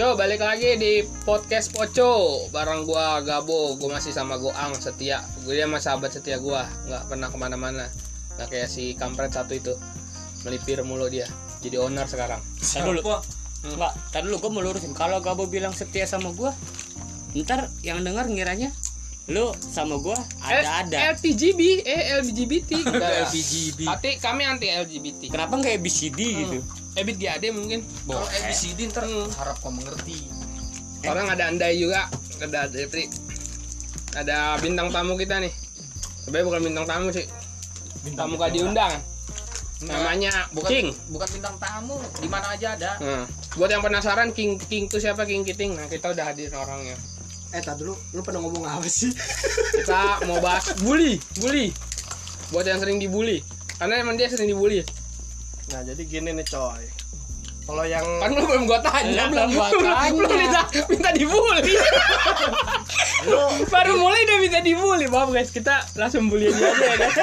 Yo balik lagi di podcast Poco bareng gua Gabo, gua masih sama Goang setia. Gue dia mah sahabat setia gua, nggak pernah ke mana-mana. Nggak kayak si kampret satu itu melipir mulu dia. Jadi owner sekarang. Tadi dulu. Enggak, tadi dulu gue mau lurusin. Kalau Gabo bilang setia sama gua, ntar yang dengar ngiranya lu sama gua ada-ada. LPGB, eh LGBT. LPGB. Tapi kami anti LGBT. Kenapa nggak ABCD gitu? Ebit ada mungkin. Kalau ABCD ntar Hmm. harap kau mengerti. Orang ada andai juga, ada Depri. Ada bintang tamu kita nih. Sebenarnya bukan bintang tamu sih. Tamu gak diundang. Namanya bukan King. bukan bintang tamu, di mana aja ada. Nah, buat yang penasaran King King itu siapa King Kiting? Nah, kita udah hadir orangnya. Eh, tadi dulu, lu pada ngomong apa sih? Kita mau bahas bully, bully. Buat yang sering dibully. Karena emang dia sering dibully. Nah, jadi gini nih, coy. Kalau yang Kan lu belum gua tanya, belum gua tanya. belum minta, minta dibully. Baru mulai udah minta dibully. Maaf guys, kita langsung bully dia aja ya guys.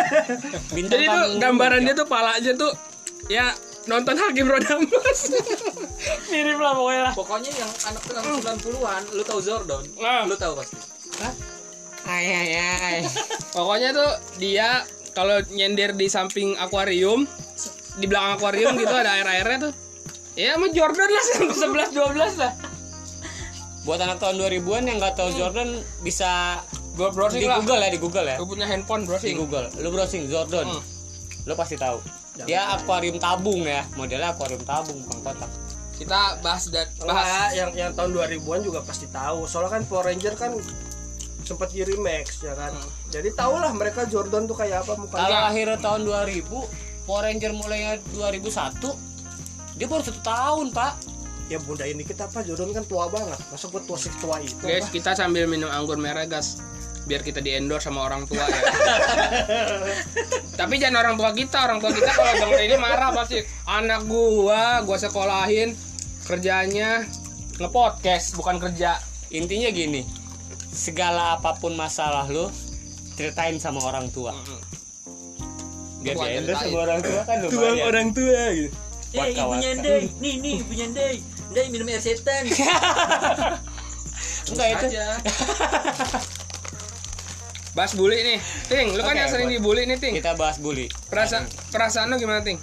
Bintang Jadi tuh tamu. gambaran dia tuh palanya tuh ya nonton Hakim Rodamus. Mirip lah pokoknya lah. Pokoknya yang anak tahun 90-an, lu tahu Zordon? Nah. Lu tahu pasti. Ay ay ay. Pokoknya tuh dia kalau nyender di samping akuarium, di belakang akuarium gitu ada air-airnya tuh. Ya sama Jordan lah 11 12 lah. Buat anak tahun 2000-an yang nggak tahu Jordan bisa Gua browsing di lah. Google ya, di Google ya. Gue punya handphone Di browsing. Google. Lu browsing Jordan. Hmm. Lu pasti tahu. Dia akuarium tabung ya, modelnya akuarium tabung bukan kotak. Kita bahas dan bahas bahas yang yang tahun 2000-an juga pasti tahu. Soalnya kan Power Ranger kan sempat di remix ya kan. Jadi tau lah mereka Jordan tuh kayak apa Kalau mukanya. akhirnya tahun 2000, Power Ranger mulainya 2001, dia baru satu tahun pak. Ya bunda ini kita apa Jordan kan tua banget. Masa buat tua sih tua itu? guys, apa? kita sambil minum anggur merah gas biar kita di endorse sama orang tua ya. Tapi jangan orang tua kita, orang tua kita kalau denger ini marah pasti. Anak gua, gua sekolahin kerjanya ngepodcast bukan kerja. Intinya gini, segala apa pun masalah lu, ceritain sama orang tua. Biar Gua dia endorse ceritain. sama orang tua kan lumayan. tua gitu. Eh, ibunya. Ndai. Nih, nih ibunya Ndai. Ndai minum air setan. Enggak itu. aja. Bahas bully nih. Ting, lu kan Oke, yang sering dibully nih, Ting. Kita bahas bully. Perasaan perasaan lu gimana, Ting?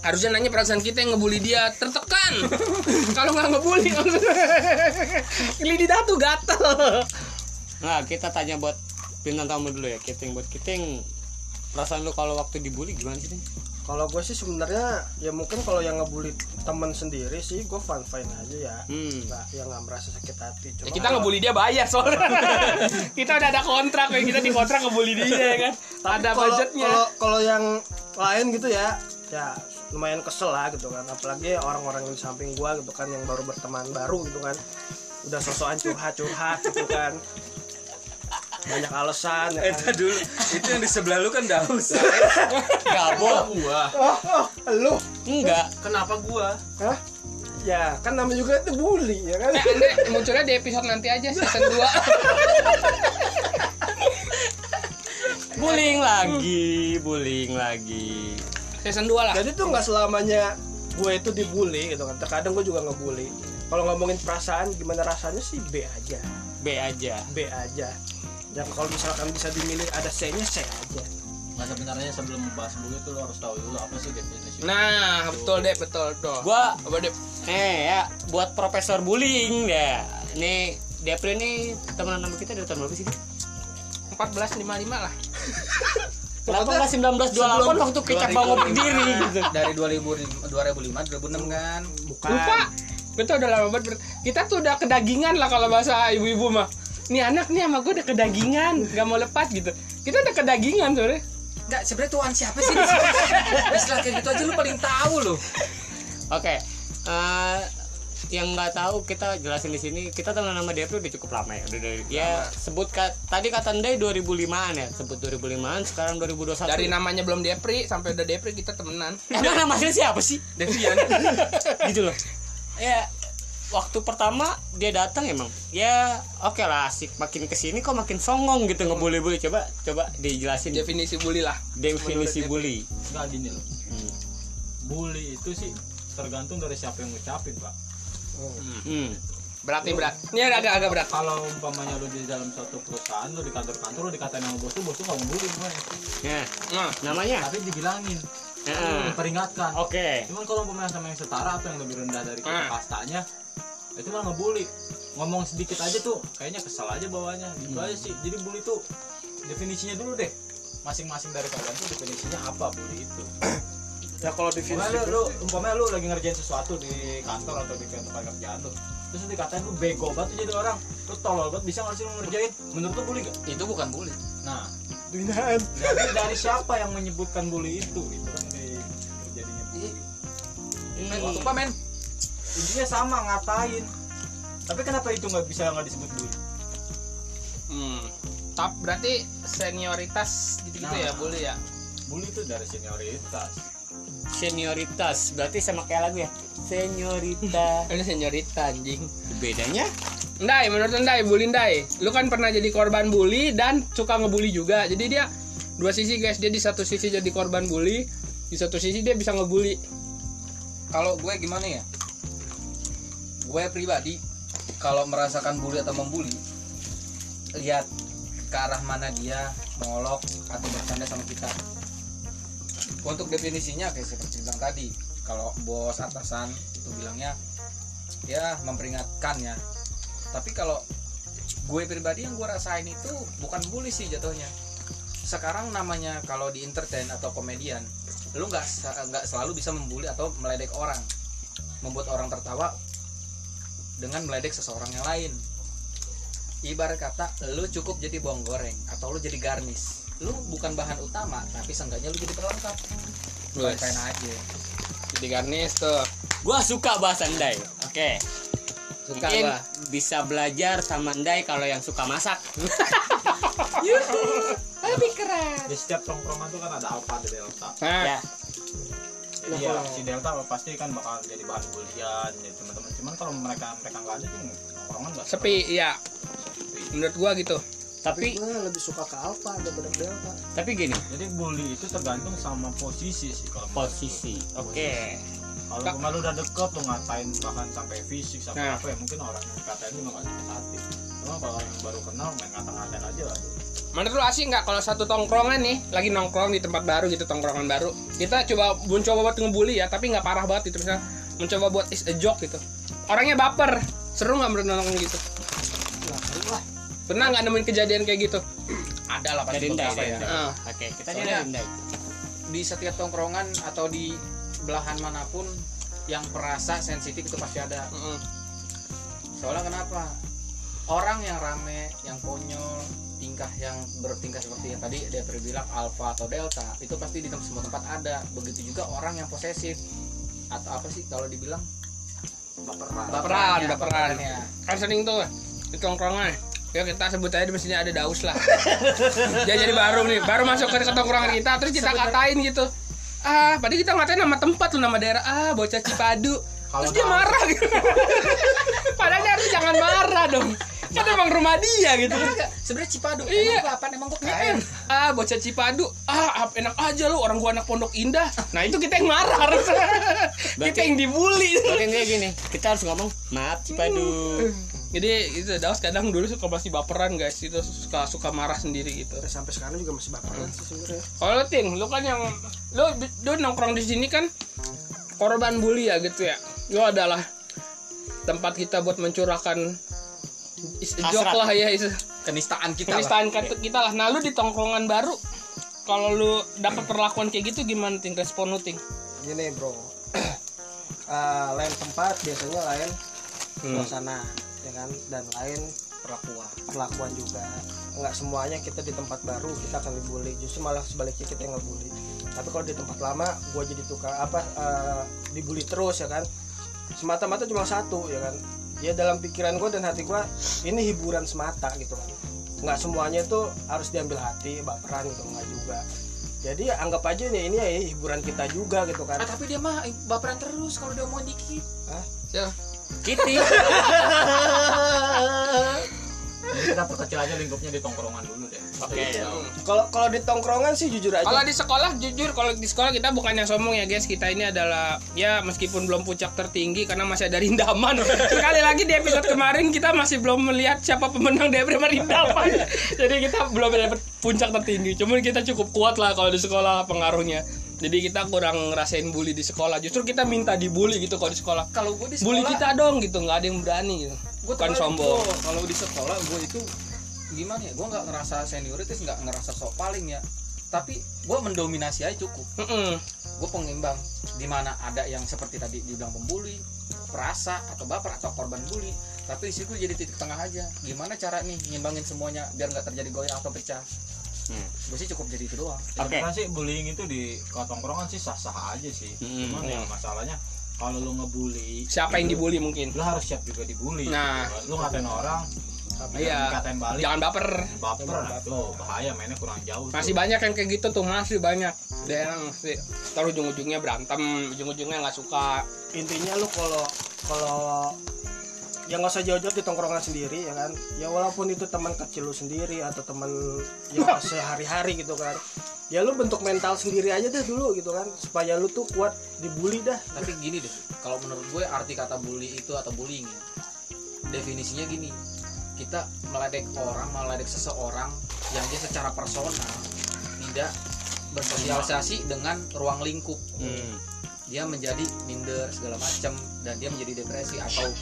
Harusnya nanya perasaan kita yang ngebully dia tertekan. Kalau nggak ngebully lidah tuh gatel. Nah, kita tanya buat bintang tamu dulu ya, Kiting buat Kiting. Perasaan lu kalau waktu dibully gimana sih? Kalau gue sih sebenarnya ya mungkin kalau yang ngebully teman sendiri sih gue fun fine aja ya. Hmm. Nggak, yang nggak merasa sakit hati. Cuma Ya, kita ngebully dia bayar soalnya. kita udah ada kontrak kayak kita di kontrak ngebully dia ya kan. ada kalau budgetnya. kalau kalau yang lain gitu ya ya lumayan kesel lah gitu kan apalagi orang-orang yang di samping gua gitu kan yang baru berteman baru gitu kan udah sosokan curhat-curhat gitu kan banyak alasan ya kan. dulu. Itu yang di sebelah lu kan daus. Gabo. Gua. oh, oh lu Enggak. Kenapa gua? Hah? ya kan namanya juga itu bully ya kan Eh, Andre, munculnya di episode nanti aja season 2. Bullying lagi, bullying lagi. season 2 lah. jadi tuh nggak selamanya gue itu dibully gitu kan terkadang gue juga ngebully kalau ngomongin perasaan gimana rasanya sih B aja B aja. B aja yang kalau misalkan bisa dimilih ada C nya C aja Nah sebenarnya sebelum membahas dulu itu lo harus tahu dulu apa sih definisi Nah, betul deh, betul tuh. Gua Apa deh? eh ya buat profesor bullying ya. Nih Depri ini teman nama kita dari tahun berapa sih? 1455 lah. Kenapa nggak 1928 waktu kita bangun berdiri gitu? dari 2000 2005 2006 kan bukan Lupa. Betul udah lama banget. Kita tuh udah kedagingan lah kalau bahasa ibu-ibu mah. Nih anak nih sama gue udah kedagingan, nggak mau lepas gitu. Kita udah kedagingan sebenarnya. Enggak, sebenarnya tuan siapa sih? Istilah kayak gitu aja lu paling tahu loh. Oke. eh, yang nggak tahu kita jelasin di sini kita teman nama Depri udah cukup lama ya udah dari ya sebut ka- tadi kata Ndai 2005an ya sebut 2005an sekarang 2021 Dari namanya belum Depri sampai udah Depri kita temenan. emang nama asli siapa sih Devian. gitu loh ya waktu pertama dia datang emang. Ya oke lah asik. Makin ke sini kok makin songong gitu ngebully-bully. Coba coba dijelasin. Definisi bully lah. definisi bully. nggak gini loh. Hmm. bully itu sih tergantung dari siapa yang ngucapin pak. Hmm. berat nih berat. Ini agak agak berat. Kalau umpamanya lu di dalam suatu perusahaan lu di kantor-kantor lu dikatain sama bos lu bos lu nggak mau bully gimana Ya, nah. Namanya. tapi dibilangin Heeh. diperingatkan Oke. cuman kalau umpamanya sama yang setara atau yang lebih rendah dari kita Ah. kastanya itu malah ngebully ngomong sedikit aja tuh kayaknya kesel aja bawahnya gitu Hmm. aja sih jadi bully tuh definisinya dulu deh masing-masing dari kalian tuh definisinya apa bully itu ya kalau definisi Umpamanya lu, umpamanya lu lagi ngerjain sesuatu di kantor atau di tempat kerjaan lu terus lu dikatain lu bego banget tuh jadi orang lu tolol banget bisa nggak sih lu ngerjain menurut lu bully gak? Itu bukan bully. nah binaan dari, dari siapa yang menyebutkan bully itu itu kan Men, sumpah men. intinya sama ngatain tapi kenapa itu nggak bisa nggak disebut bully hmm. tap berarti senioritas gitu-gitu Nah. ya boleh ya bully itu dari senioritas Senioritas berarti sama kayak lagu ya. Seniorita. ini seniorita anjing Bedanya? Ndai, menurut Ndai, bully Ndai. Lu kan pernah jadi korban bully dan suka ngebully juga. Jadi dia dua sisi guys. Dia di satu sisi jadi korban bully, di satu sisi dia bisa ngebully. Kalau gue gimana ya? Gue pribadi kalau merasakan bully atau membuli, lihat ke arah mana dia mengolok atau bercanda sama kita. Untuk definisinya kayak seperti bilang tadi, kalau bos atasan itu bilangnya ya memperingatkan ya. Tapi kalau gue pribadi yang gue rasain itu bukan bully sih jatuhnya. Sekarang namanya kalau di entertain atau komedian, lu nggak nggak selalu bisa membuli atau meledek orang membuat orang tertawa dengan meledek seseorang yang lain ibarat kata lu cukup jadi bawang goreng atau lu jadi garnish lu bukan bahan utama tapi seenggaknya lu jadi pelengkap. Fine aja Jadi garnish tuh. Gua suka bahasa Ndai. Oke. Suka Mungkin gua. bisa belajar sama Ndai kalau yang suka masak. di setiap tongkrongan tuh kan ada alpha ada delta Nah, ya. jadi ya si delta pasti kan bakal jadi bahan bulian jadi teman-teman cuman kalau mereka mereka nggak ada tuh tongkrongan nggak sepi ya. Menurut gua gitu. Tapi gue lebih suka ke alpha daripada delta tapi gini, jadi bully itu tergantung sama posisi sih kalau posisi. Oke. kalau kemarin lu udah deket lu ngatain bahkan sampai fisik sampai Nah. apa ya mungkin orang yang ngatain itu nggak sakit hati cuma kalau yang baru kenal main ngata-ngatain aja aduh Menurut lu asik nggak kalau satu tongkrongan nih lagi nongkrong di tempat baru gitu tongkrongan baru? Kita coba mencoba buat ngebully ya tapi nggak parah banget itu misalnya mencoba buat is a joke gitu. Orangnya baper. Seru nggak menurut nongkrong gitu? Pernah nggak nemuin kejadian kayak gitu? Ada lah pasti beberapa ya? Ndai. Ah. Oke, kita Soalnya- jadi Ndai. di setiap tongkrongan atau di belahan mana pun yang perasa sensitif itu pasti ada. Soalnya kenapa? Orang yang rame yang konyol tingkah yang bertingkah seperti yang tadi dia bilang alpha atau delta itu pasti di semua tempat ada. Begitu juga orang yang posesif. Atau apa sih kalau dibilang? Baperan. Baperan, ya, baperan. ya. kan sering tuh di tongkrongan. Ya kita sebut aja di sini ada daus lah. Dia jadi baru nih baru masuk ke tongkrongan kita terus kita katain gitu. Ah padahal kita ngatain nama tempat tuh nama daerah. Ah bocah Cipadu. Kalau terus dia marah. Gitu padahal dia harus jangan marah dong kan emang rumah dia gitu. Enggak, sebenarnya Cipadu Iya. emang apaan emang gua kain ah bocah Cipadu. Ah enak aja lu orang gua anak pondok indah. Nah itu kita yang marah. Harusnya kita yang dibully. Berarti kayak gini, kita harus ngomong maaf Cipadu. jadi itu Daus kadang dulu suka masih baperan guys. Itu suka suka marah sendiri gitu. Sampai sekarang juga masih baperan sih sebenarnya. Kalau lu, tin lu kan yang lu lu nongkrong di sini kan korban bully ya gitu ya? Lu adalah tempat kita buat mencurahkan is a joke Hasrat. lah ya is kenistaan kita lah. penistaan kita, lah. Nah lu di tongkrongan baru kalau lu dapat perlakuan kayak gitu gimana ting? Respon lu ting? Gini bro. Eh, lain tempat biasanya lain Hmm. suasana ya kan? Dan lain perlakuan. perlakuan juga. Nggak semuanya kita di tempat baru kita akan dibully. Justru malah sebaliknya kita yang ngebully. Tapi kalau di tempat lama gua jadi tukar apa eh, dibully terus ya kan? Semata-mata cuma satu ya kan ya dalam pikiran gue dan hati gua ini hiburan semata gitu kan nggak semuanya itu harus diambil hati baperan gitu nggak juga. Jadi anggap aja nih ini ya hiburan kita juga gitu kan. Ah, tapi dia mah baperan terus kalau dia mau dikit. Ya. Kitty. Jadi kita perkecil aja lingkupnya di tongkrongan dulu deh oke Kalau kalau di tongkrongan sih jujur aja. Kalau di sekolah jujur kalau di sekolah kita bukan yang sombong ya guys. Kita ini adalah ya meskipun belum puncak tertinggi karena masih ada rindaman sekali lagi di episode kemarin kita masih belum melihat siapa pemenang dari rindaman jadi kita belum dapat puncak tertinggi. Cuman kita cukup kuat lah kalau di sekolah pengaruhnya. Jadi kita kurang ngerasain bully di sekolah. Justru kita minta dibully gitu kalau di sekolah. Kalau gue di sekolah bully kita dong gitu nggak ada yang berani gitu. Gue bukan sombong. kalau di sekolah gue itu gimana ya gue nggak ngerasa senioritas nggak ngerasa sok paling ya tapi gue mendominasi aja cukup Mm-mm. gue pengimbang di mana ada yang seperti tadi dibilang pembuli perasa atau baper atau korban bully tapi di situ jadi titik tengah aja gimana cara nih nyimbangin semuanya biar nggak terjadi goyang atau pecah Hmm. gue sih cukup jadi itu doang Oke. Sebenarnya sih bullying itu di kalau tongkrongan sih sah-sah aja sih. Hmm, Cuman yang masalahnya kalau lu ngebully, siapa yang dibully mungkin lu harus siap juga dibully. Nah. gitu kan. lu ngatain orang, tapi Iya. ngatain balik, jangan baper. Baper, tuh bahaya mainnya kurang jauh. masih tuh. banyak yang kayak gitu tuh masih banyak. Daerah masih taruh ujung-ujungnya berantem ujung-ujungnya nggak suka. Intinya lu kalau kalau ya nggak usah jauh-jauh di tongkrongan sendiri ya kan? Ya walaupun itu teman kecil lu sendiri atau teman yang sehari-hari gitu kan. Ya lu bentuk mental sendiri aja deh dulu gitu kan supaya lu tuh kuat dibully dah. Tapi gini deh kalau menurut gue arti kata bully itu atau bullying ya, definisinya gini kita meledek orang meledek seseorang yang dia secara personal tidak bersosialisasi dengan ruang lingkup. Hmm. dia menjadi minder segala macam dan dia menjadi depresi atau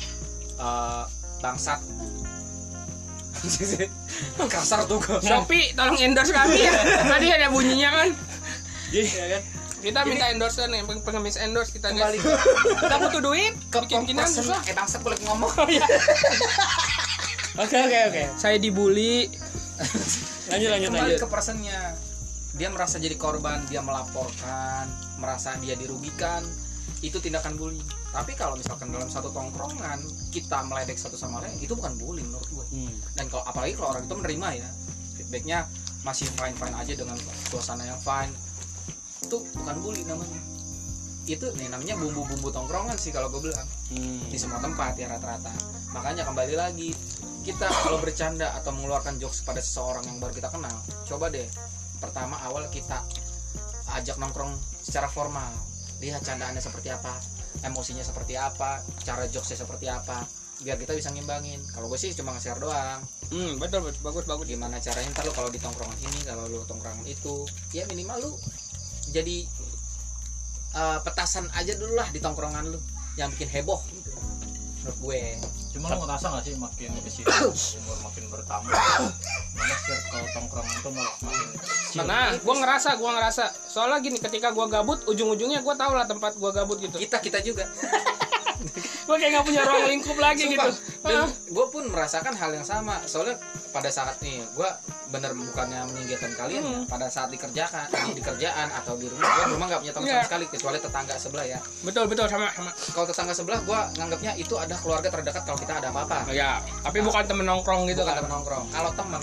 uh, bangsat. Kasar tuh gue Shopee tolong endorse kami. Ya tadi ada bunyinya kan. Ya kan? Kita minta endorse kan yang pengemis endorse kita kembali guys. kita butuh duit ke bikin person susah. Eh bangsat boleh ngomong oke oke oke. Saya dibully. Lanjut lanjut kembali lanjut. ke personnya. Dia merasa jadi korban dia melaporkan merasa dia dirugikan. Itu tindakan bullying tapi kalau misalkan dalam satu tongkrongan kita meledek satu sama lain itu bukan bullying menurut gue Hmm. dan kalau apalagi kalau orang itu menerima ya. Feedbacknya masih fine fine aja dengan suasana yang fine. Itu bukan bully namanya. Itu nih namanya bumbu-bumbu tongkrongan sih kalau gue bilang Hmm. di semua tempat ya rata-rata. Makanya kembali lagi kita kalau bercanda atau mengeluarkan jokes pada seseorang yang baru kita kenal coba deh pertama awal kita ajak nongkrong secara formal. Lihat candaannya seperti apa emosinya seperti apa cara jokesnya seperti apa biar kita bisa ngimbangin. Kalau gue sih cuma nge-share doang. Hmm betul betul. Bagus bagus. Gimana caranya? Ntar lu kalau di tongkrongan ini kalau lu tongkrongan itu ya minimal lu jadi eh, petasan aja dulu lah di tongkrongan lu yang bikin heboh gitu. Menurut gue. Cuma lu ngerasa gak sih makin ke sini umur makin bertambah, mana circle tongkrongan tuh malah makin kecil. nah gue ngerasa gue ngerasa. Soalnya gini ketika gue gabut ujung-ujungnya gue tau lah tempat gue gabut gitu. Kita kita juga gue kayak nggak punya ruang lingkup lagi gitu. Dan gue pun merasakan hal yang sama. Soalnya pada saat nih gue bener bukannya meninggikan kalian ya Hmm. pada saat dikerjakan di, kerjaan atau di rumah gue rumah nggak punya teman sama Iya. sekali kecuali tetangga sebelah ya. Betul betul sama sama. Kalau tetangga sebelah gue nganggapnya itu ada keluarga terdekat kalau kita ada apa-apa. Ya tapi bukan temen nongkrong gitu bukan kan. teman nongkrong. Kalau teman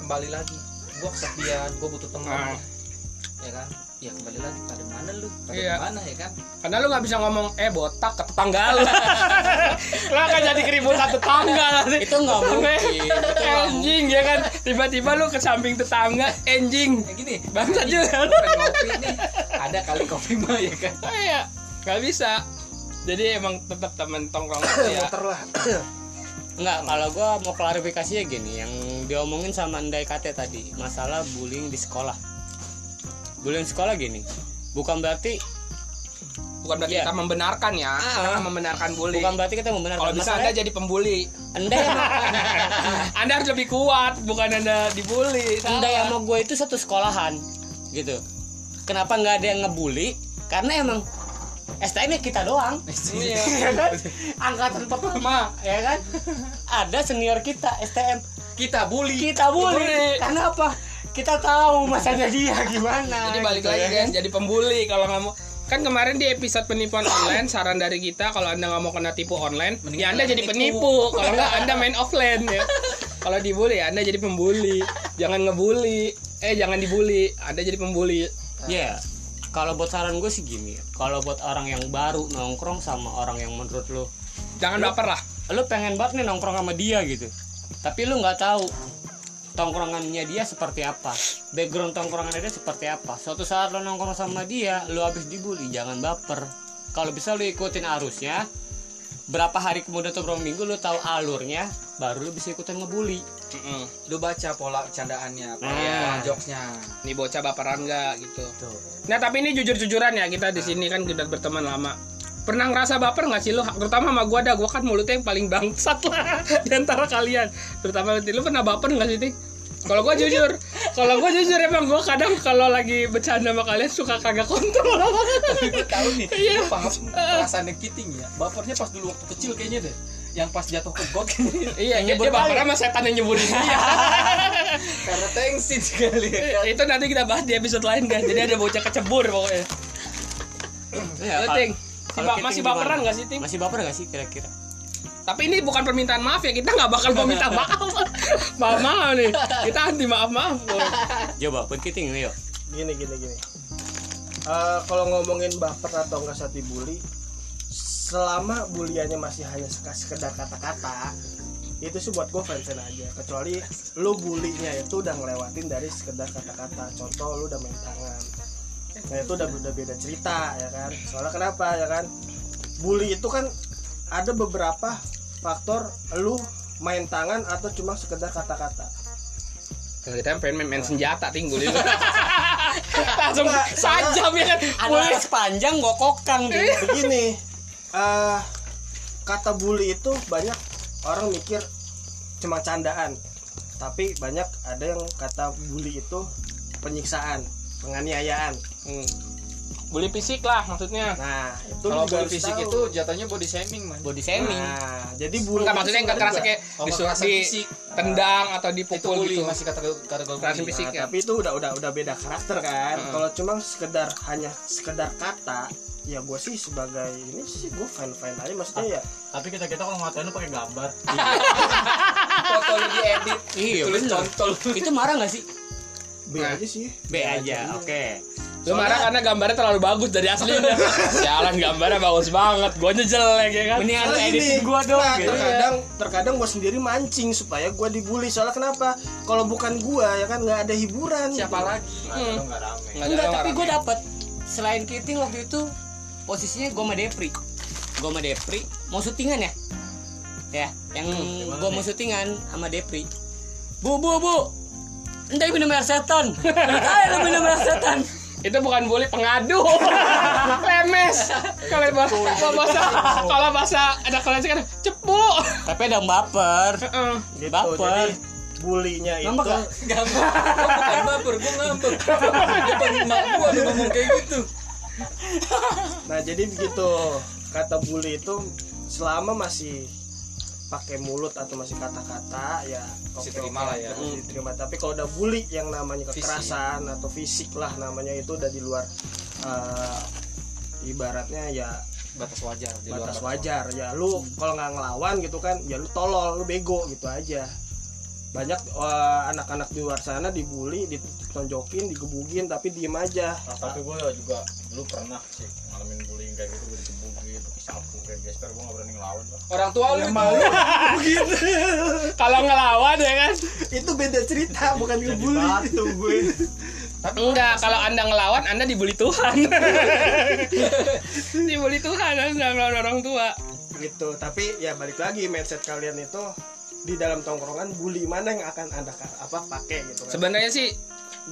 kembali lagi gue kesepian gue butuh teman Ah. ya kan ya kembali lagi pada mana lu? Pada Iya. mana ya kan? Karena lu nggak bisa ngomong eh botak ke tetangga lu. Lu akan jadi keributan tetangga nanti. Itu nggak mungkin, anjing ya kan? tiba-tiba lu ke samping tetangga anjing. Ya gini. Bangsat juga. nih ada kali kopi mah ya kan? Oh, iya. Nggak bisa. Jadi emang tetap temen tongkrong ya muter lah. Enggak, kalau gua mau klarifikasinya gini, yang diomongin sama Andai Kate tadi, masalah bullying di sekolah. Di sekolah gini, bukan berarti bukan berarti Iya. kita membenarkan ya Ah. kita membenarkan bully bukan berarti kita membenarkan kalau bisa anda jadi pembuli Anda emang anda harus lebih kuat bukan anda dibully Anda Salah. sama gue itu satu sekolahan, gitu. Kenapa nggak ada yang ngebully? Karena emang STM -nya kita doang. Iya. ya kan? Angkatan pertama, ya kan? Ada senior kita STM, kita bully kita bully. Bully. Karena apa? Kita tahu masanya dia gimana. jadi balik gitu, lagi ya. guys. Jadi pembuli kalau nggak mau. Kan kemarin di episode penipuan online saran dari kita kalau anda nggak mau kena tipu online Mending ya anda jadi nipu. penipu. Kalau nggak anda main offline ya. Kalau dibully ya anda jadi pembuli. Jangan ngebully. Eh jangan dibully. Anda jadi pembuli. Iya. Kalau buat saran gue sih gini, kalau buat orang yang baru nongkrong sama orang yang menurut lu, jangan baper lah. Lu pengen banget nih nongkrong sama dia gitu. Tapi lu nggak tahu tongkrongannya dia seperti apa background tongkrongannya dia seperti apa suatu saat lo nongkrong sama dia lo habis dibully jangan baper kalau bisa lo ikutin arusnya berapa hari kemudian atau berapa minggu lo tahu alurnya baru lo bisa ikutan ngebully Mm-mm. lu baca pola candaannya pola, Nah. pola jokesnya Nih bocah baperan nggak gitu. tuh Nah tapi ini jujur-jujuran ya kita di sini kan kita berteman lama. Pernah ngerasa baper nggak sih lu? Terutama sama gua dah, gua kan mulutnya yang paling bangsat lah di antara kalian. Terutama lu pernah baper nggak sih, Ting? Kalau gua jujur, kalau gua jujur emang gua kadang kalau lagi bercanda sama kalian suka kagak kontrol. tapi gue tahu nih Iya. lu paham perasaan kiting ya bapernya pas dulu waktu kecil kayaknya deh yang pas jatuh ke got iya, dia baper sama setan yang nyeburin dia. karena tensin sekali ya. Itu nanti kita bahas di episode lain kan. Jadi ada bocah kecebur pokoknya. Ya, si ba- masih gimana? baperan nggak sih, Ting? masih baper nggak sih kira-kira Tapi ini bukan permintaan maaf ya, kita nggak bakal mau minta maaf. maaf maaf nih, kita anti maaf maaf. coba pun kiting yuk gini gini gini Eh, kalau ngomongin baper atau enggak saat dibully selama buliannya masih hanya sekedar kata-kata itu sih buat gue fine aja kecuali lu bulinya itu udah ngelewatin dari sekedar kata-kata contoh lu udah main tangan nah itu udah udah beda cerita ya kan? Soalnya kenapa ya kan? Bully itu kan ada beberapa faktor lu main tangan atau cuma sekedar kata-kata. Kalau kita pengen main, main senjata tinggal itu. Langsung Enggak, sajam ya kan. Anaknya sepanjang gua kokang dia. begini eh kata bully itu banyak orang mikir cuma candaan. Tapi banyak ada yang kata bully itu penyiksaan penganiayaan Hmm. Bully fisik lah maksudnya. nah itu kalau bully fisik tahu. itu jatuhnya body shaming man body shaming nah jadi bully Enggak itu maksudnya enggak sebenarnya kerasa kayak disuruh di fisik. tendang atau itu dipukul bully gitu. masih kata kategori bully. fisik Nah, ya. tapi itu udah udah udah beda karakter kan Heeh. kalau cuma sekedar hanya sekedar kata ya gue sih sebagai ini sih gue fine fine aja maksudnya ya Tapi kita kita kalau ngatain lu pakai gambar. foto lu diedit iya tulis contol itu marah nggak sih B Nah. aja sih B aja oke Lu marah karena gambarnya terlalu bagus dari aslinya. Sialan gambarnya bagus banget. Gua aja jelek ya kan. mendingan editin gini, gua dong nah, gitu. terkadang terkadang gue sendiri mancing supaya gue dibully soalnya kenapa kalau bukan gue ya kan nggak ada hiburan siapa gitu. lagi rame. Nggak ada enggak tapi gue dapet selain Kiting waktu itu posisinya gue sama Depri gue sama Depri mau syutingan ya ya yang gue nih? mau syutingan sama Depri bu bu bu entah minum air setan ayo minum air setan itu bukan bully pengadu. Lemes. Kalau bahasa kalau bahasa kalau bahasa ada kalian kan cepu. Tapi ada baper. Heeh. gitu Baper. jadi bulinya itu. Ngambek gak? bukan baper gue ngambek. Depan emak gue lu ngomong kayak gitu. Nah jadi begitu kata bully itu selama masih pakai mulut atau masih kata-kata ya oke, terima oke, lah ya. masih diterima tapi kalau udah bully yang namanya kekerasan atau fisik lah namanya itu udah di luar eh, ibaratnya ya batas wajar di luar batas wajar. ya lu kalau nggak ngelawan gitu kan ya lu tolol lu bego gitu aja. Banyak eh, anak-anak di luar sana dibully ditonjokin digebugin tapi diem aja. Nah, tapi gue juga dulu pernah sih ngalamin bullying kayak gitu gue dikebukin pakai sapu kayak gesper gue gak berani ngelawan lah orang tua lu itu. kalau ngelawan ya kan? Itu beda cerita bukan jadi ngebully. batu gue enggak kalau anda ngelawan anda dibully Tuhan. Dibully Tuhan anda melawan orang tua. Gitu. Tapi ya balik lagi mindset kalian itu di dalam tongkrongan bully mana yang akan anda apa pakai gitu kan? Sebenarnya sih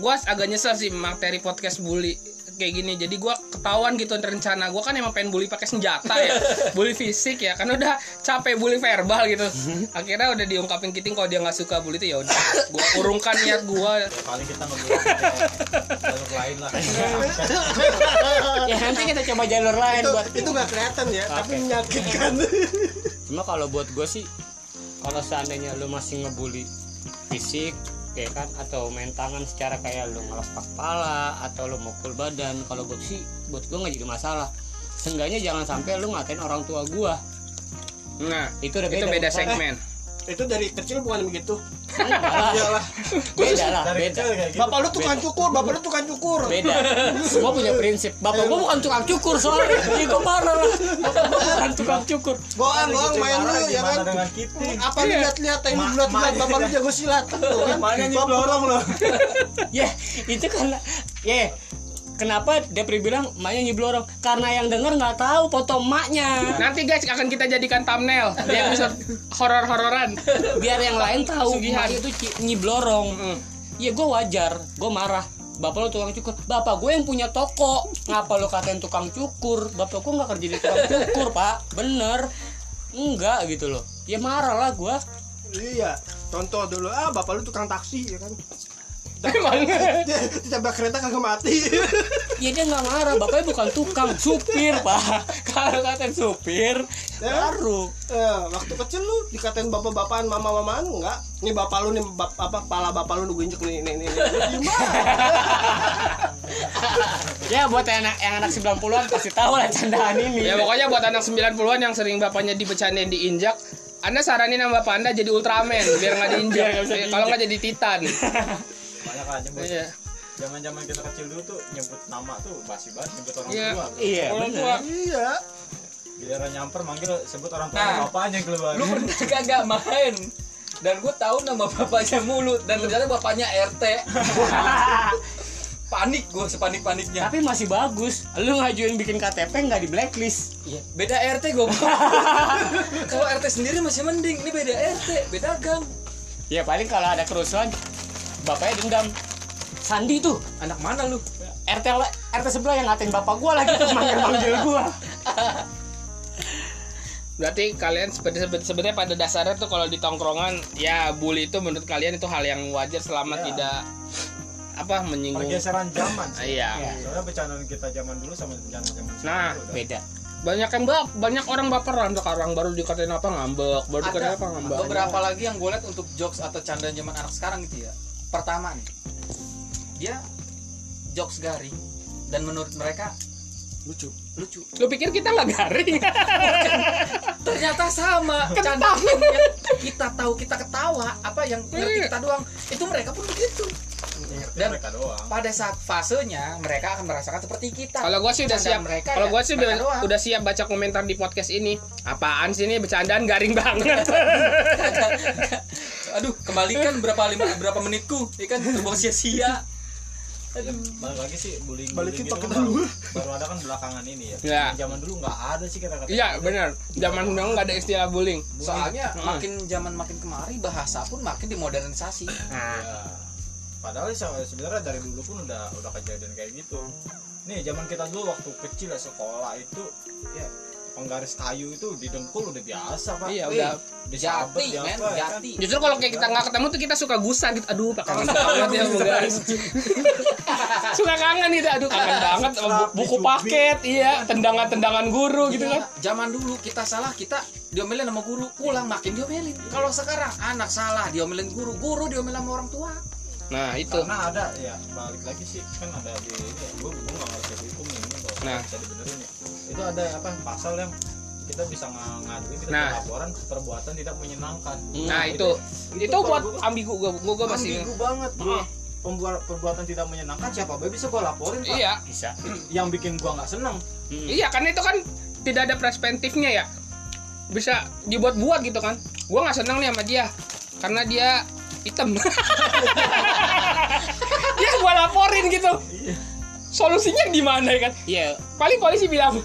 gua agak nyesel sih materi podcast bully kayak gini. Jadi gua ketahuan gitu rencana gua kan emang pengen bully pakai senjata ya. Bully fisik ya. Kan udah capek bully verbal gitu. Akhirnya udah diungkapin kiting kalau dia nggak suka bully itu ya udah. Gua urungkan niat gua. Kali kita ngebully pakai jalur lain lah. Ya nanti kita coba jalur lain itu buat itu nggak kelihatan ya tapi Oke. menyakitkan. Cuma kalau buat gue sih kalau seandainya lu masih ngebully fisik ya kan? Atau main tangan secara kayak lu ngelespak kepala atau lu mukul badan. Kalau buat sih buat gue nggak jadi masalah. Seenggaknya jangan sampai lu ngatain orang tua gua. Nah itu udah itu beda beda urusan. segmen itu dari kecil bukan begitu. Enggak lah. iyalah beda lah dari beda. kecil kayak gitu. Bapak lu tukang cukur bapak lu tukang cukur. Beda. Semua punya prinsip bapak gua bukan tukang cukur soalnya. Jadi gua marah lah. Bapak gua bukan tukang cukur. Bohong bohong main lu ya kan? apa lu lihat-lihat ini Ma- bulat bulat ma- bapak lu jago silat tuh kan? Makanya Bapak- nyeblorong loh ya itu karena ya kenapa Depri bilang emaknya nyiblorong karena yang denger nggak tahu foto emaknya Nanti guys akan kita jadikan thumbnail di episode horor-hororan. biar yang lain tahu Sugihan. itu nyiblorong Mm. ya gue wajar. Gue marah. Bapak lo tukang cukur. Bapak gue yang punya toko. Ngapa lo katain tukang cukur? Bapak gue nggak kerja di tukang cukur pak. Bener. Enggak gitu loh. Ya marah lah gue iya contoh dulu. Ah bapak lu tukang taksi ya kan Emang. dia ditabrak kereta kagak mati. Ya dia nggak marah. Bapaknya bukan tukang supir pak. Kalau katain supir Ya. baru. Eh, waktu kecil lu dikatain bapak-bapakan mama-mamaan enggak nih bapak lu nih bap, apa pala bapak lu injek nih nih nih, gimana? Ya buat yang anak yang anak 90-an pasti tahu lah candaan ini. Ya pokoknya buat anak 90-an yang sering bapaknya dibecandain diinjak, Anda saranin sama bapak Anda jadi Ultraman biar nggak diinjak. Kalau nggak jadi Titan. aja bos Iya. zaman zaman kita kecil dulu tuh nyebut nama tuh basi banget nyebut orang Iya. tua. Iya Orang tua. iya. Biar nyamper manggil sebut orang tua Nah. bapaknya keluar. lu pernah kagak main? Dan gue tahu nama bapaknya mulut dan ternyata bapaknya RT panik gue sepanik paniknya tapi masih bagus. Lu ngajuin bikin KTP nggak di blacklist. Iya, beda RT gue kalau RT sendiri masih mending. Ini beda RT beda gang ya paling kalau ada kerusuhan bapaknya dendam. Sandi tuh. Anak mana lu? RT RT sebelah yang ngatain bapak gua lagi. Tuh manggil manggil gua. Berarti kalian sebenarnya sebenarnya pada dasarnya tuh kalau di tongkrongan ya bully itu menurut kalian itu hal yang wajar selama Iya. tidak apa menyinggung. pergeseran zaman sih. Iya. Iya. soalnya bercandaan kita zaman dulu sama bercandaan zaman sekarang Nah, udah- beda. Banyak yang bap, banyak orang baperan. Sekarang baru dikatain apa ngambek, baru dikatain apa ngambek. beberapa lagi yang gue lihat untuk jokes atau candaan zaman anak sekarang gitu ya pertama nih. Dia jokes garing dan menurut mereka lucu. lucu. Lu pikir kita nggak garing? ternyata sama. Yang kita tahu kita ketawa apa yang ngerti kita doang. Itu mereka pun begitu. Ngerti Dan- mereka doang. pada saat fasenya mereka akan merasakan seperti kita. Kalau gua sih udah siap. mereka Kalau ya, gua sih udah, doang. udah siap baca komentar di podcast ini. Apaan sih ini? Bercandaan garing banget. aduh kembalikan berapa lima berapa menitku ya kan terbuang sia-sia Ya, balik lagi sih bullying Balikin bullying pakai gitu dulu. baru ada kan belakangan ini ya Iya. zaman dulu nggak ada sih kata-kata Iya benar. Zaman dulu nggak ada istilah bullying. soalnya Hmm. makin zaman makin kemari bahasa pun makin dimodernisasi Nah, Ya. Padahal sih sebenarnya dari dulu pun udah udah kejadian kayak gitu. Nih zaman kita dulu waktu kecil ya sekolah itu ya penggaris kayu itu didengkul udah biasa pak. Iya, Wih, udah. disabet jati di men apa, ya kan? jati Justru kalau kayak kita nggak ketemu tuh kita suka gusar gitu. Aduh, Pak, kangen banget ya guys. suka kangen gitu. Aduh, kangen banget buku paket, iya, tendangan-tendangan guru gitu kan. zaman dulu kita salah kita diomelin sama guru pulang makin diomelin kalau sekarang anak salah diomelin guru guru diomelin sama orang tua Nah, itu. Karena ada ya balik lagi sih kan ada di ini ya, gue gue nggak ngerti hukum ini kalau Nah. bisa dibenerin ya. Itu ada apa pasal yang kita bisa ng- ngaduin kita Nah. laporan perbuatan tidak menyenangkan. Nah, itu. Itu kalau buat gua- ambigu gua, gua, gua masih. ambigu banget bro Hmm. Pembuat perbuatan tidak menyenangkan siapa bae bisa gua laporin pak Iya. bisa yang bikin gua nggak seneng Iya, karena itu kan tidak ada perspektifnya ya. Bisa dibuat-buat gitu kan. Gua nggak seneng nih sama dia karena dia hitam. ya gua laporin gitu. Solusinya di mana ya kan? iya Paling polisi bilang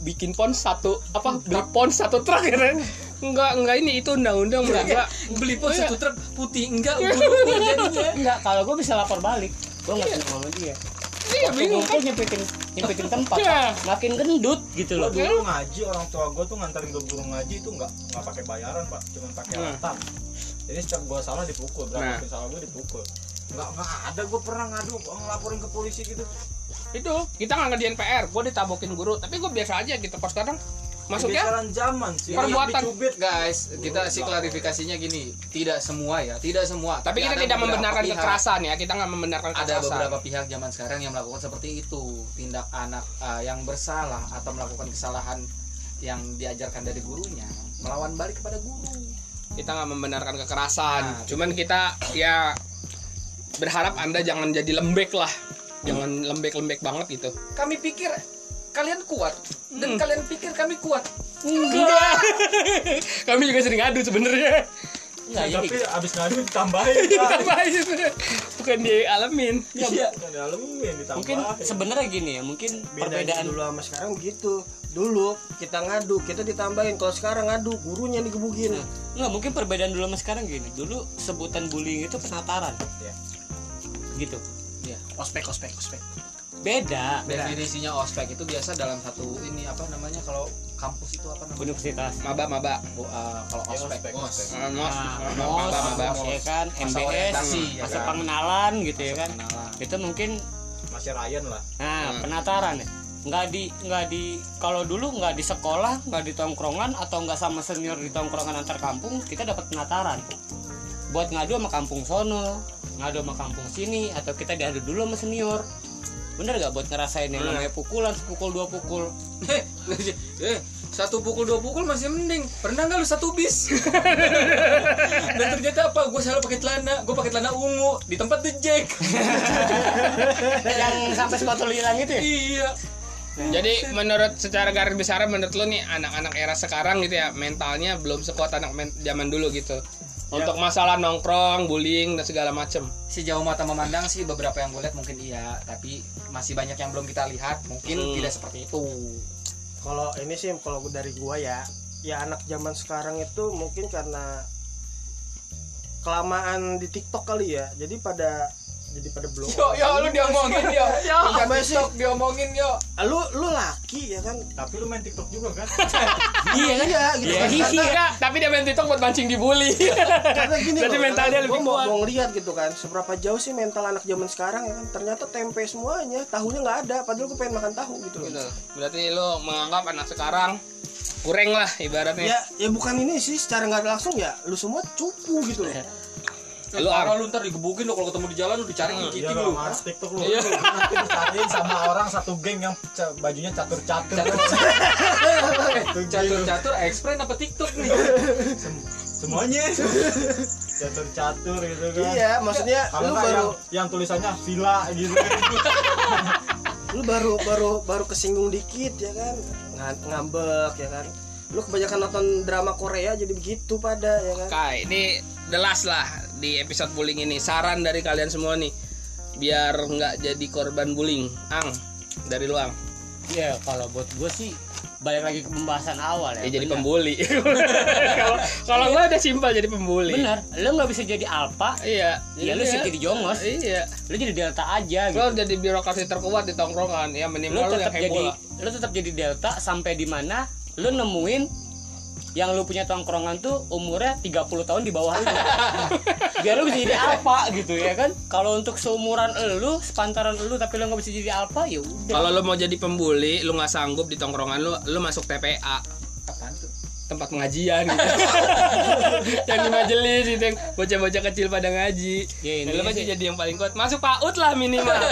bikin pon satu apa beli pon satu truk ya? Enggak, enggak ini itu undang-undang enggak. beli pun Iya. satu truk putih enggak enggak kalau gua bisa lapor balik gua nggak seneng sama dia Iya, Waktu bingung kan? nyempetin nyempetin tempat Iya. Pak. makin gendut gitu gua loh dulu ngaji orang tua gua tuh nganterin gua guru ngaji itu nggak nggak pakai bayaran pak cuma pakai Hmm. alatan jadi setiap gua salah dipukul berapa Nah. kali salah gua dipukul nggak nggak ada gua pernah ngadu ngelaporin ke polisi gitu Itu kita nggak ngerjain PR, gue ditabokin guru, tapi gue biasa aja gitu. Pas kadang masuknya Pergeseran zaman sih Perbuatan. dicubit guys kita sih klarifikasinya gini. Tidak semua ya tidak semua. Tapi kita ada tidak membenarkan pihak- kekerasan ya kita nggak membenarkan ada kekerasan. beberapa pihak zaman sekarang yang melakukan seperti itu. Tindak anak uh, yang bersalah atau melakukan kesalahan yang diajarkan dari gurunya. Melawan balik kepada guru. Kita nggak membenarkan kekerasan. Nah, cuman kita ya berharap anda jangan jadi lembek lah jangan lembek-lembek banget gitu. Kami pikir kalian kuat. Dan Hmm. kalian pikir kami kuat. Enggak. Kami juga sering adu sebenarnya. Enggak, tapi jadi abis ngadu ditambahin Tambahin. bukan dialamin. Iya Bukan dialamin ditambahin. Mungkin sebenarnya gini ya mungkin Bedanya perbedaan dulu sama sekarang gitu. Dulu kita ngadu kita ditambahin. Kalau sekarang ngadu gurunya digebukin. Enggak, mungkin perbedaan dulu sama sekarang gini. Dulu sebutan bullying itu penataran. Iya. Gitu. Ospek ospek ospek Beda. definisinya ospek itu biasa dalam satu ini apa namanya kalau kampus itu apa namanya Universitas. maba maba Oh, uh, kalau Ya, ospek ospek, mos ospek. Mos Nah, maba MOS, maba MOS, ya kan, Masa MBS, orientasi, ya masa kan? pengenalan gitu ya kan. Pengenalan. Itu mungkin masih Ryan lah nah, Hmm. penataran ya. Nggak di nggak di kalau dulu nggak di sekolah, nggak di tongkrongan atau nggak sama senior di tongkrongan antar kampung, kita dapat penataran. Buat ngadu sama kampung sono, ngadu sama kampung sini atau kita diadu dulu sama senior. Bener gak buat ngerasain yang namanya pukulan, sepukul dua pukul. eh eh, satu pukul dua pukul masih mending pernah nggak lu satu bis dan ternyata apa gue salah pakai celana gue pakai celana ungu di tempat the jack yang sampai sepatu hilang itu ya? iya Jadi menurut secara garis besar menurut lu nih anak-anak era sekarang gitu ya mentalnya belum sekuat anak men- zaman dulu gitu. Untuk masalah nongkrong, bullying dan segala macem. sejauh mata memandang sih beberapa yang gue lihat mungkin iya tapi masih banyak yang belum kita lihat mungkin Hmm. tidak seperti itu kalau ini sih kalau dari gua ya ya anak zaman sekarang itu mungkin karena kelamaan di TikTok kali ya jadi pada jadi pada belum yo yo lu diomongin yo yo apa sih? TikTok diomongin yo lu lu laki ya kan tapi lu main TikTok juga kan Iya kan? iya gitu Iya, kan iya. karena, Enggak, tapi dia main TikTok buat mancing dibully. karena gini Berarti mentalnya lebih kuat. mau ngeliat gitu kan seberapa jauh sih mental anak zaman sekarang ya kan ternyata tempe semuanya tahunya nggak ada padahal gue pengen makan tahu gitu loh Gitu. Berarti lu menganggap anak sekarang kurang lah ibaratnya. ya ya bukan ini sih secara nggak langsung ya lu semua cupu gitu loh Lu parah lu ntar digebukin lu. Kalau ketemu di jalan lu dicari Hmm, gigitin Iya lu. lu mas TikTok lu Iya. Lu nanti dicariin sama orang satu geng yang bajunya catur-catur. Catur-catur explain apa TikTok nih? Sem- semuanya. Catur-catur gitu kan. Iya maksudnya kalau lu baru yang, yang tulisannya villa gitu kan. Lu baru baru baru kesinggung dikit ya kan? Nga- ngambek ya kan? Lu kebanyakan nonton drama Korea jadi begitu pada ya kan? Kai, ini the last lah di episode bullying ini. Saran dari kalian semua nih biar nggak jadi korban bullying. Ang, dari lu Ang. Ya kalau buat gue sih balik lagi ke pembahasan awal ya. Ya, jadi pembuli. Kalau kalau gua udah simpel jadi pembuli. Bener, lu nggak bisa jadi alpha, Iya. ya lu sih jadi jongos, Iya. lu jadi delta aja Lo gitu. jadi birokrasi terkuat di tongkrongan. Ya minimal lu yang tetap jadi, lu tetap jadi delta sampai di mana lu nemuin yang lu punya tongkrongan tuh umurnya 30 tahun di bawah lu. Biar lu bisa jadi alpha gitu ya kan. Kalau untuk seumuran lu, sepantaran lu tapi lu nggak bisa jadi alpha ya udah. Kalau lo mau jadi pembuli, lu nggak sanggup di tongkrongan lu, lu masuk TPA apaan tuh tempat pengajian gitu. yang di majelis gitu yang bocah-bocah kecil pada ngaji. Ya, lu masih sih- jadi yang paling kuat. Masuk PAUD lah minimal.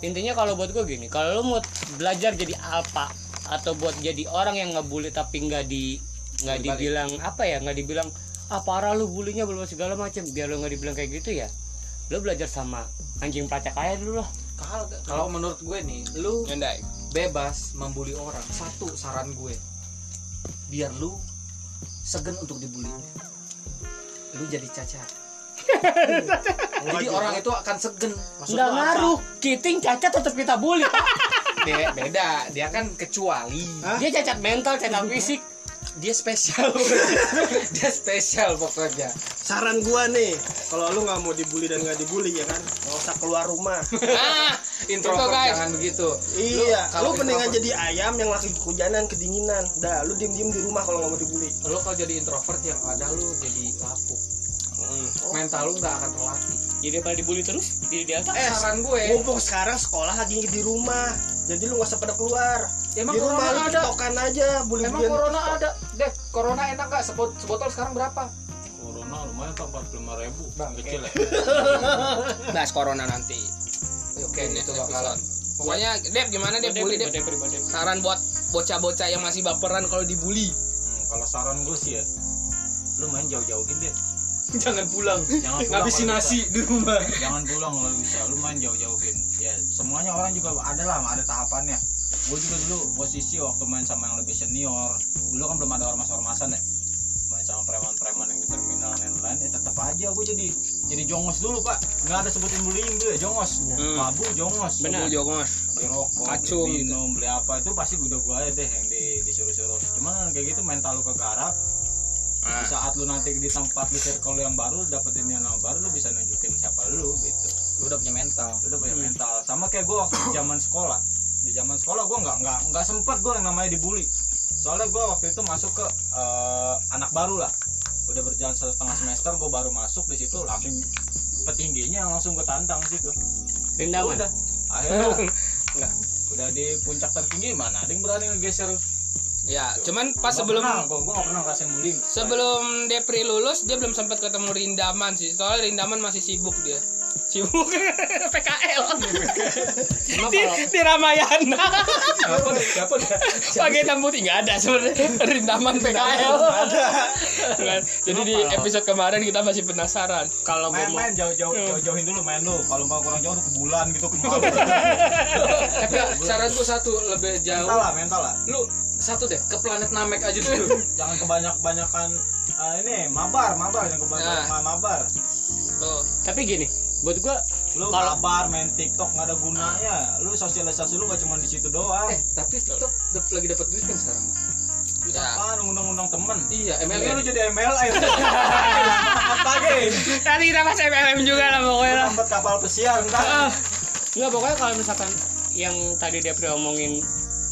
intinya kalau buat gue gini kalau lu mau belajar jadi alpha atau buat jadi orang yang ngebully tapi nggak di nggak dibilang apa ya nggak dibilang ah parah lu bulinya belum segala macam biar lu nggak dibilang kayak gitu ya. Lu belajar sama anjing pelacak aja dulu lah. Kalau kalau menurut gue nih lu Nyandai. bebas membuli orang. Satu saran gue. Biar lu segen untuk dibully. Lu jadi cacat. Jadi orang itu akan segen Maksud nggak ngaruh. Kiting cacat tetap kita bully. Be- beda. Dia kan kecuali. Dia cacat mental cacat fisik dia spesial. Dia spesial pokoknya. Saran gua nih kalau lu nggak mau dibully dan nggak dibully ya kan? Nggak usah keluar rumah. Ah, introvert Itu, guys. jangan begitu iya kalau lu mendingan introvert- jadi ayam yang lagi kehujanan kedinginan. Dah lu diem diem di rumah kalau nggak mau dibully. Lu kalau jadi introvert yang ada lu jadi lapuk mental lu nggak akan terlatih. Jadi pada dibully terus? Di delta eh saran gue. Mumpung sekarang sekolah lagi di rumah jadi lu nggak usah pada keluar. Emang di rumah corona lu ada? aja bully emang corona ada deh corona enak nggak? Sebot- sebotol sekarang berapa? Corona lumayan tuh 45 ribu. Bang, kecil ya. Bahas corona nanti. oke Next itu bakalan. Pokoknya Dep gimana Dep bully badep. Saran buat bocah-bocah yang masih baperan kalau dibully. Hmm, kalau saran gue sih ya lu main jauh-jauhin deh. Jangan pulang. Jangan pulang ngabisin nasi di rumah. Jangan pulang kalau bisa lu main jauh-jauhin ya semuanya orang juga ada lah ada tahapannya gue juga dulu posisi waktu main sama yang lebih senior. Dulu kan belum ada ormas-ormasan ya. Main sama preman-preman yang di terminal dan lain-lain ya tetap aja gue jadi jadi jongos dulu pak. Nggak ada sebutin bullying ya jongos. Hmm. mabuk jongos. Benar. Aku jongos. beli rokok Kacung beli gitu. minum beli apa itu pasti udah gue aja deh yang di, disuruh-suruh. Cuman kayak gitu mental lu kegarap. Ah. di saat lu nanti di tempat lu circle yang baru dapetin yang baru lu bisa nunjukin siapa lu gitu. Lu udah punya mental. Lu udah punya mental. Sama kayak gue waktu di zaman sekolah di zaman sekolah gue nggak nggak nggak sempet gue yang namanya dibully. Soalnya gue waktu itu masuk ke eh, anak baru lah. Udah berjalan satu setengah semester gue baru masuk di situ langsung petingginya langsung gue tantang situ. Rindaman. udah akhirnya udah di puncak tertinggi mana ada yang berani ngegeser Ya, cuman pas sebelum gue gue gak pernah ngerasain bullying sebelum Depri lulus dia belum sempat ketemu Rindaman sih. Soalnya Rindaman masih sibuk dia. Sibuk PKL. Di, kalau di Ramayana. siapa siapa Pakai hitam putih nggak ada sebenarnya Rindaman PKL. Nggak. Jadi di episode kemarin kita masih penasaran. kalau gue mau main-main jauh-jauh jauh-jauhin dulu main lu kalau mau kurang jauh lu ke bulan gitu ke tapi saranku satu lebih mental jauh lah mental lah lu satu deh ke planet Namek aja dulu. Jangan kebanyak banyakan ini mabar mabar jangan kebanyakan Nah. mabar. Tuh. tapi gini buat gue lu Kalau- mabar main TikTok nggak ada gunanya. Lu sosialisasi lu gak cuma di situ doang. Eh tapi TikTok dap- lagi dapat duit kan sekarang? Ya. apaan? Undang-undang temen. Iya MLM lu MLM jadi MLM apa ge Nanti kita bahas MLM juga lah pokoknya lah. kapal pesiar entar nggak pokoknya kalau misalkan yang tadi dia omongin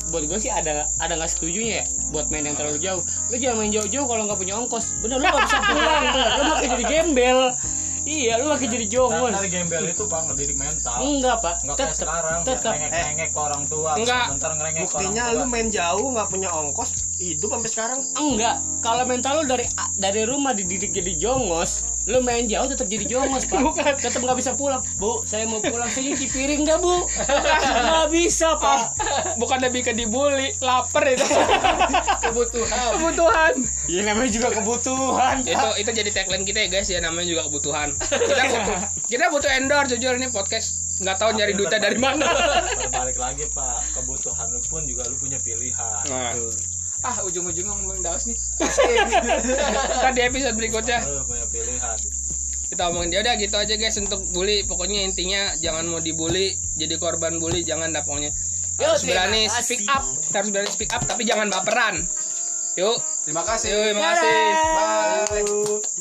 buat gue sih ada ada nggak setujunya ya buat main yang terlalu jauh. Lu jangan main jauh-jauh kalau nggak punya ongkos. Bener lu nggak bisa pulang bener. lu makin jadi gembel. Iya lu makin jadi jongos. Dari gembel itu pak ngedidik mental. Enggak pak. Nggak kayak tetep sekarang tetep. ngerengek-ngerengek ke orang tua. Enggak. bentar ngerengek ke orang buktinya lu main jauh nggak punya ongkos hidup sampai sekarang. Enggak. Kalau mental lu dari dari rumah dididik jadi jongos lu main jauh tetap jadi jongos pak. Tetap nggak bisa pulang. Bu saya mau pulang saya nyuci piring dah bu? Nggak bisa pak. Bukan lebih ke dibully, lapar itu. kebutuhan. Kebutuhan. ya namanya juga kebutuhan itu itu jadi tagline kita ya guys ya namanya juga kebutuhan. Kita butuh kita butuh endorse jujur ini podcast. Nggak tahu nyari duitnya dari mana. berbalik lagi pak. Kebutuhan lu pun juga lu punya pilihan. Nah, ah ujung-ujungnya ngomongin daus nih. Ntar di episode berikutnya. Lu punya pilihan. Kita omongin dia udah gitu aja guys untuk bully. Pokoknya intinya jangan mau dibully jadi korban bully jangan dah pokoknya. Harus berani kasih. speak up. Kita harus berani speak up tapi jangan baperan. Yuk. Terima kasih. Yuk terima kasih. Bye